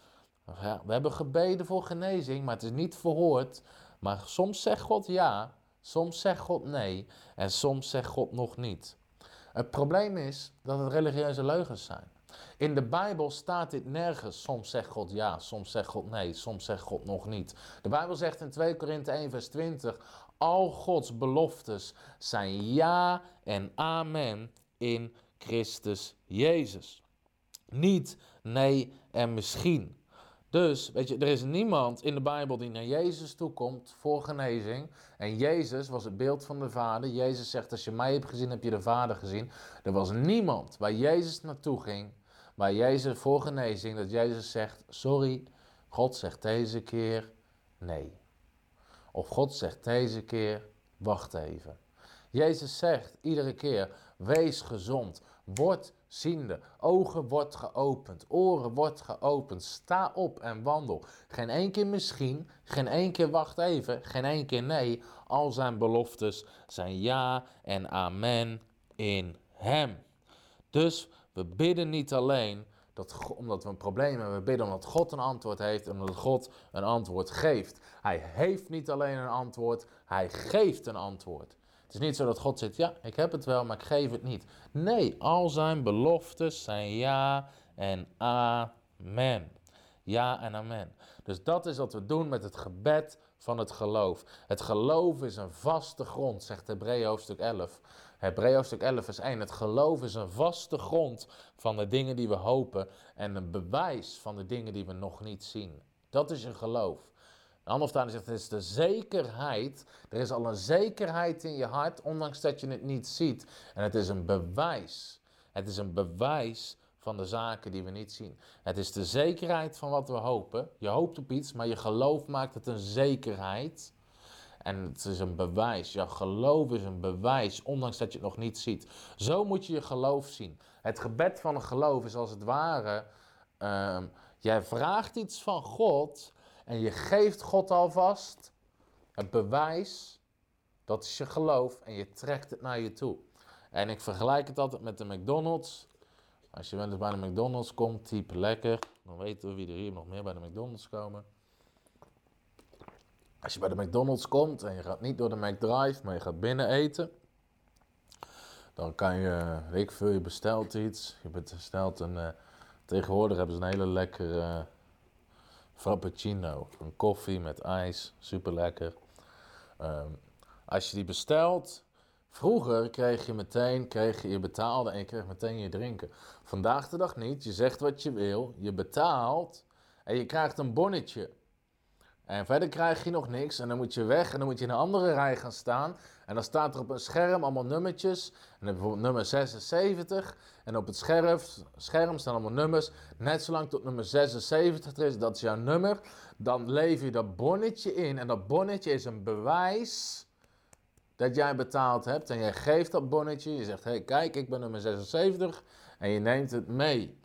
Ja, we hebben gebeden voor genezing, maar het is niet verhoord. Maar soms zegt God ja, soms zegt God nee en soms zegt God nog niet. Het probleem is dat het religieuze leugens zijn. In de Bijbel staat dit nergens. Soms zegt God ja, soms zegt God nee, soms zegt God nog niet. De Bijbel zegt in 2 Korinthe 1, vers 20: Al Gods beloftes zijn ja en amen in Christus Jezus. Niet nee en misschien. Dus, weet je, er is niemand in de Bijbel die naar Jezus toe komt voor genezing. En Jezus was het beeld van de Vader. Jezus zegt, als je mij hebt gezien, heb je de Vader gezien. Er was niemand waar Jezus naartoe ging, waar Jezus voor genezing, dat Jezus zegt, sorry, God zegt deze keer nee. Of God zegt deze keer, wacht even. Jezus zegt iedere keer, wees gezond, word ziende. Ogen wordt geopend, oren wordt geopend. Sta op en wandel. Geen één keer misschien, geen één keer wacht even, geen één keer nee. Al zijn beloftes zijn ja en amen in Hem. Dus we bidden niet alleen dat, omdat we een probleem hebben, we bidden omdat God een antwoord heeft en omdat God een antwoord geeft. Hij heeft niet alleen een antwoord, hij geeft een antwoord. Het is niet zo dat God zegt, ja, ik heb het wel, maar ik geef het niet. Nee, al zijn beloftes zijn ja en amen. Ja en amen. Dus dat is wat we doen met het gebed van het geloof. Het geloof is een vaste grond, zegt Hebreeën hoofdstuk 11. Hebreeën hoofdstuk 11 vers 1. Het geloof is een vaste grond van de dingen die we hopen en een bewijs van de dingen die we nog niet zien. Dat is je geloof. De andere zegt, het is de zekerheid. Er is al een zekerheid in je hart, ondanks dat je het niet ziet. En het is een bewijs. Het is een bewijs van de zaken die we niet zien. Het is de zekerheid van wat we hopen. Je hoopt op iets, maar je geloof maakt het een zekerheid. En het is een bewijs. Jouw geloof is een bewijs, ondanks dat je het nog niet ziet. Zo moet je je geloof zien. Het gebed van een geloof is als het ware. Ehm, jij vraagt iets van God en je geeft God alvast het bewijs. Dat is je geloof en je trekt het naar je toe. En ik vergelijk het altijd met de McDonald's. Als je wel eens bij de McDonald's komt, type lekker. Dan weten we wie er hier nog meer bij de McDonald's komen. Als je bij de McDonald's komt en je gaat niet door de McDrive, maar je gaat binnen eten. Dan kan je, weet ik veel, je bestelt iets. Je bestelt een, uh, tegenwoordig hebben ze een hele lekkere frappuccino. Een koffie met ijs, super lekker. Um, als je die bestelt, vroeger kreeg je meteen, kreeg je, je betaalde en je kreeg meteen je drinken. Vandaag de dag niet, je zegt wat je wil, je betaalt en je krijgt een bonnetje. En verder krijg je nog niks en dan moet je weg en dan moet je in een andere rij gaan staan. En dan staat er op een scherm allemaal nummertjes. En dan bijvoorbeeld nummer 76. En op het scherm, scherm staan allemaal nummers. Net zolang tot nummer 76 er is, dat is jouw nummer. Dan lever je dat bonnetje in. En dat bonnetje is een bewijs dat jij betaald hebt. En jij geeft dat bonnetje. Je zegt, hé hey, kijk, ik ben nummer 76. En je neemt het mee.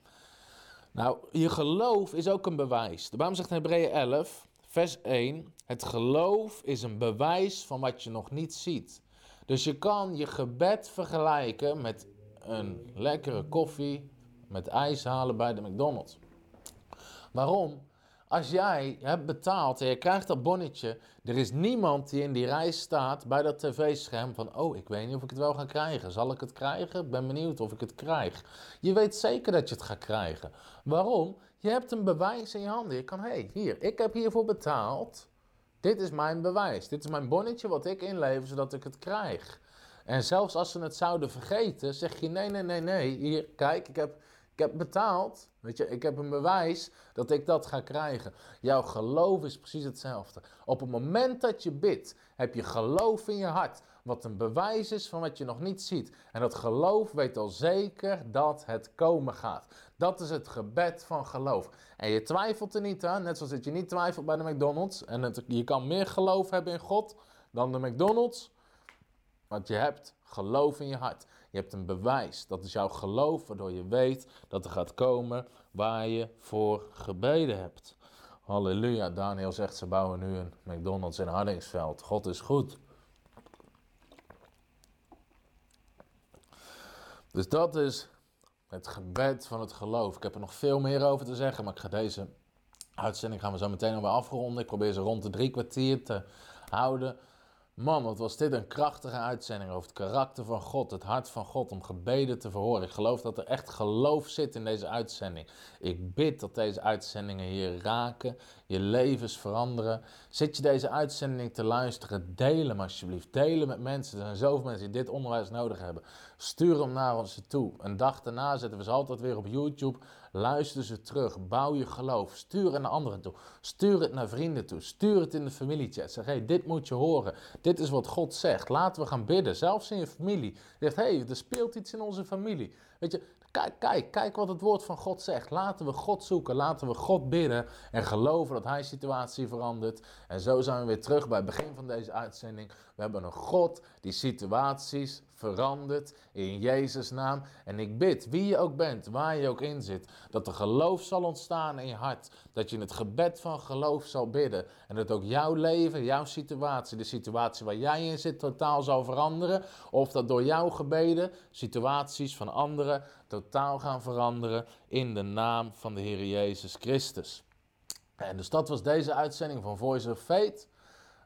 Nou, je geloof is ook een bewijs. De Bijbel zegt in Hebreeën 11, vers 1. Het geloof is een bewijs van wat je nog niet ziet. Dus je kan je gebed vergelijken met een lekkere koffie met ijs halen bij de McDonald's. Waarom? Als jij hebt betaald en je krijgt dat bonnetje, er is niemand die in die rij staat bij dat tv-scherm van, oh, ik weet niet of ik het wel ga krijgen. Zal ik het krijgen? Ik ben benieuwd of ik het krijg. Je weet zeker dat je het gaat krijgen. Waarom? Je hebt een bewijs in je handen. Je kan, hé, hey, hier, ik heb hiervoor betaald. Dit is mijn bewijs. Dit is mijn bonnetje wat ik inlever zodat ik het krijg. En zelfs als ze het zouden vergeten, zeg je, nee, nee, nee, nee. Hier, kijk, ik heb ik heb betaald. Weet je, ik heb een bewijs dat ik dat ga krijgen. Jouw geloof is precies hetzelfde. Op het moment dat je bidt, heb je geloof in je hart. Wat een bewijs is van wat je nog niet ziet. En dat geloof weet al zeker dat het komen gaat. Dat is het gebed van geloof. En je twijfelt er niet aan, net zoals dat je niet twijfelt bij de McDonald's. En je kan meer geloof hebben in God dan de McDonald's. Want je hebt geloof in je hart. Je hebt een bewijs. Dat is jouw geloof, waardoor je weet dat er gaat komen waar je voor gebeden hebt. Halleluja. Daniel zegt ze bouwen nu een McDonald's in Hardingsveld. God is goed. Dus dat is het gebed van het geloof. Ik heb er nog veel meer over te zeggen, maar ik ga deze uitzending gaan we zo meteen alweer afronden. Ik probeer ze rond de drie kwartier te houden. Man, wat was dit een krachtige uitzending over het karakter van God, het hart van God, om gebeden te verhoren. Ik geloof dat er echt geloof zit in deze uitzending. Ik bid dat deze uitzendingen hier raken, je levens veranderen. Zit je deze uitzending te luisteren, deel hem alsjeblieft. Deel met mensen. Er zijn zoveel mensen die dit onderwijs nodig hebben. Stuur hem naar ons toe. Een dag daarna zetten we ze altijd weer op YouTube. Luister ze terug. Bouw je geloof. Stuur het naar anderen toe. Stuur het naar vrienden toe. Stuur het in de familiechat. Zeg, hey, dit moet je horen. Dit is wat God zegt. Laten we gaan bidden. Zelfs in je familie. Zegt, hey, er speelt iets in onze familie. Weet je, kijk, kijk, kijk wat het woord van God zegt. Laten we God zoeken. Laten we God bidden. En geloven dat Hij situatie verandert. En zo zijn we weer terug bij het begin van deze uitzending. We hebben een God die situaties verandert in Jezus' naam. En ik bid, wie je ook bent, waar je ook in zit, dat er geloof zal ontstaan in je hart. Dat je in het gebed van geloof zal bidden. En dat ook jouw leven, jouw situatie, de situatie waar jij in zit, totaal zal veranderen. Of dat door jouw gebeden situaties van anderen totaal gaan veranderen in de naam van de Heer Jezus Christus. En dus dat was deze uitzending van Voice of Faith.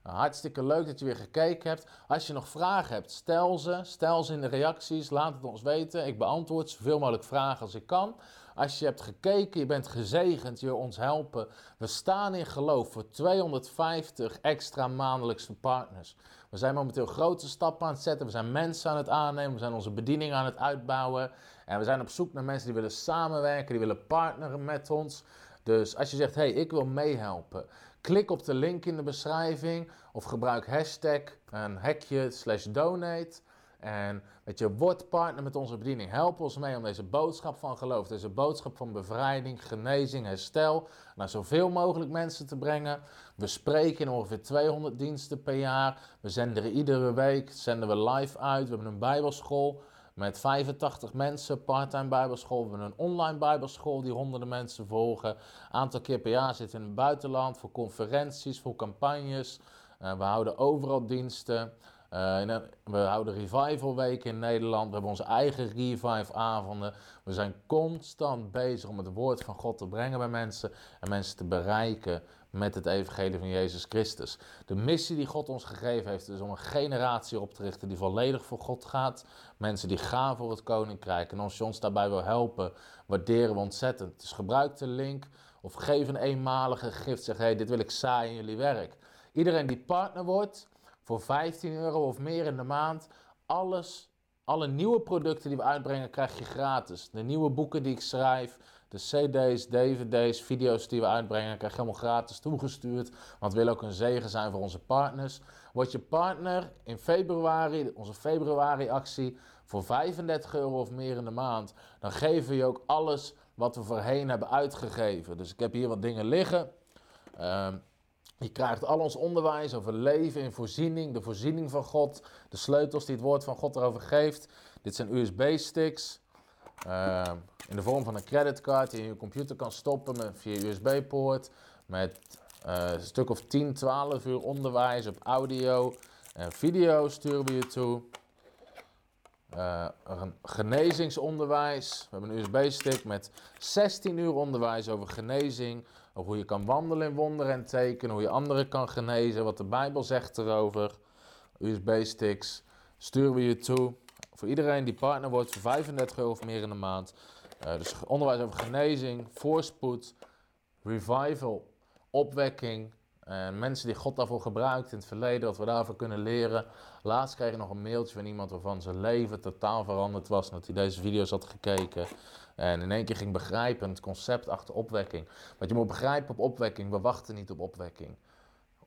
Nou, hartstikke leuk dat je weer gekeken hebt. Als je nog vragen hebt, stel ze. Stel ze in de reacties. Laat het ons weten. Ik beantwoord zoveel mogelijk vragen als ik kan. Als je hebt gekeken, je bent gezegend, je wil ons helpen. We staan in geloof voor 250 extra maandelijkse partners. We zijn momenteel grote stappen aan het zetten. We zijn mensen aan het aannemen. We zijn onze bediening aan het uitbouwen. En we zijn op zoek naar mensen die willen samenwerken, die willen partneren met ons. Dus als je zegt, hé, hey, ik wil meehelpen. Klik op de link in de beschrijving of gebruik hashtag een hekje slash donate. En weet je, word partner met onze bediening. Help ons mee om deze boodschap van geloof, deze boodschap van bevrijding, genezing, herstel, naar zoveel mogelijk mensen te brengen. We spreken in ongeveer 200 diensten per jaar. We zenden iedere week, zenden we live uit. We hebben een bijbelschool met 85 mensen, parttime bijbelschool. We hebben een online bijbelschool die honderden mensen volgen. Aantal keer per jaar zitten in het buitenland voor conferenties, voor campagnes. Uh, we houden overal diensten. Uh, we houden revival weken in Nederland. We hebben onze eigen revive avonden. We zijn constant bezig om het woord van God te brengen bij mensen en mensen te bereiken met het evangelie van Jezus Christus. De missie die God ons gegeven heeft is om een generatie op te richten die volledig voor God gaat. Mensen die gaan voor het koninkrijk. En als je ons daarbij wil helpen, waarderen we ontzettend. Dus gebruik de link of geef een eenmalige gift. Zeg, hey, dit wil ik zaaien in jullie werk. Iedereen die partner wordt, voor 15 euro of meer in de maand, alles, alle nieuwe producten die we uitbrengen, krijg je gratis. De nieuwe boeken die ik schrijf, de CD's, DVD's, video's die we uitbrengen, krijg je helemaal gratis toegestuurd. Want we willen ook een zegen zijn voor onze partners. Word je partner in februari, onze februari-actie, voor 35 euro of meer in de maand. Dan geven we je ook alles wat we voorheen hebben uitgegeven. Dus ik heb hier wat dingen liggen. Uh, je krijgt al ons onderwijs over leven in voorziening, de voorziening van God, de sleutels die het woord van God erover geeft. Dit zijn USB-sticks. Uh, in de vorm van een creditcard die je in je computer kan stoppen met, via USB-poort. Met uh, een stuk of 10, 12 uur onderwijs op audio en video sturen we je toe. Een genezingsonderwijs. We hebben een USB-stick met 16 uur onderwijs over genezing. Over hoe je kan wandelen in wonderen en tekenen. Hoe je anderen kan genezen. Wat de Bijbel zegt erover. USB-sticks sturen we je toe. Voor iedereen die partner wordt voor 35 euro of meer in de maand. Uh, dus onderwijs over genezing, voorspoed, revival, opwekking. En mensen die God daarvoor gebruikt in het verleden, wat we daarvoor kunnen leren. Laatst kreeg ik nog een mailtje van iemand waarvan zijn leven totaal veranderd was. Nadat hij deze video's had gekeken. En in één keer ging begrijpen het concept achter opwekking. Want je moet begrijpen op opwekking, we wachten niet op opwekking.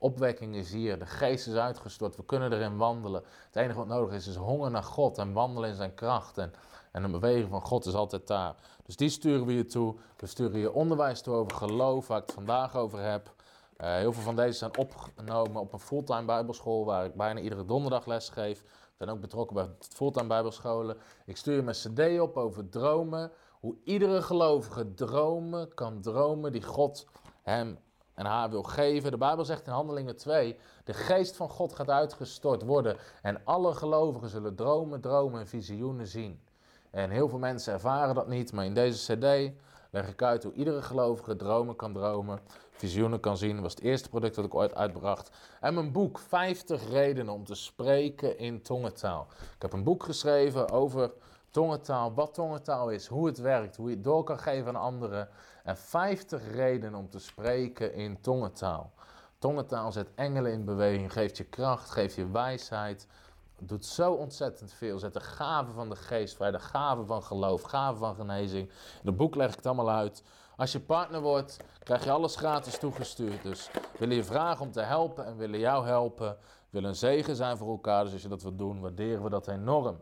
Opwekking is hier, de geest is uitgestort, we kunnen erin wandelen. Het enige wat nodig is, is honger naar God en wandelen in zijn kracht. En, en een beweging van God is altijd daar. Dus die sturen we je toe. We sturen je onderwijs toe over geloof, waar ik het vandaag over heb. Uh, heel veel van deze zijn opgenomen op een fulltime bijbelschool, waar ik bijna iedere donderdag les geef. Ik ben ook betrokken bij fulltime bijbelscholen. Ik stuur je mijn cd op over dromen. Hoe iedere gelovige dromen kan dromen die God hem en haar wil geven. De Bijbel zegt in Handelingen 2, de geest van God gaat uitgestort worden en alle gelovigen zullen dromen, dromen en visioenen zien. En heel veel mensen ervaren dat niet, maar in deze cd leg ik uit hoe iedere gelovige dromen kan dromen, visioenen kan zien. Dat was het eerste product dat ik ooit uitbracht. En mijn boek 50 redenen om te spreken in tongentaal. Ik heb een boek geschreven over tongentaal, wat tongentaal is, hoe het werkt, hoe je het door kan geven aan anderen. En 50 redenen om te spreken in tongentaal. Tongentaal zet engelen in beweging, geeft je kracht, geeft je wijsheid. Doet zo ontzettend veel. Zet de gaven van de geest vrij, de gaven van geloof, gaven van genezing. In het boek leg ik het allemaal uit. Als je partner wordt, krijg je alles gratis toegestuurd. Dus willen je vragen om te helpen en willen jou helpen. Willen een zegen zijn voor elkaar. Dus als je dat wilt doen, waarderen we dat enorm.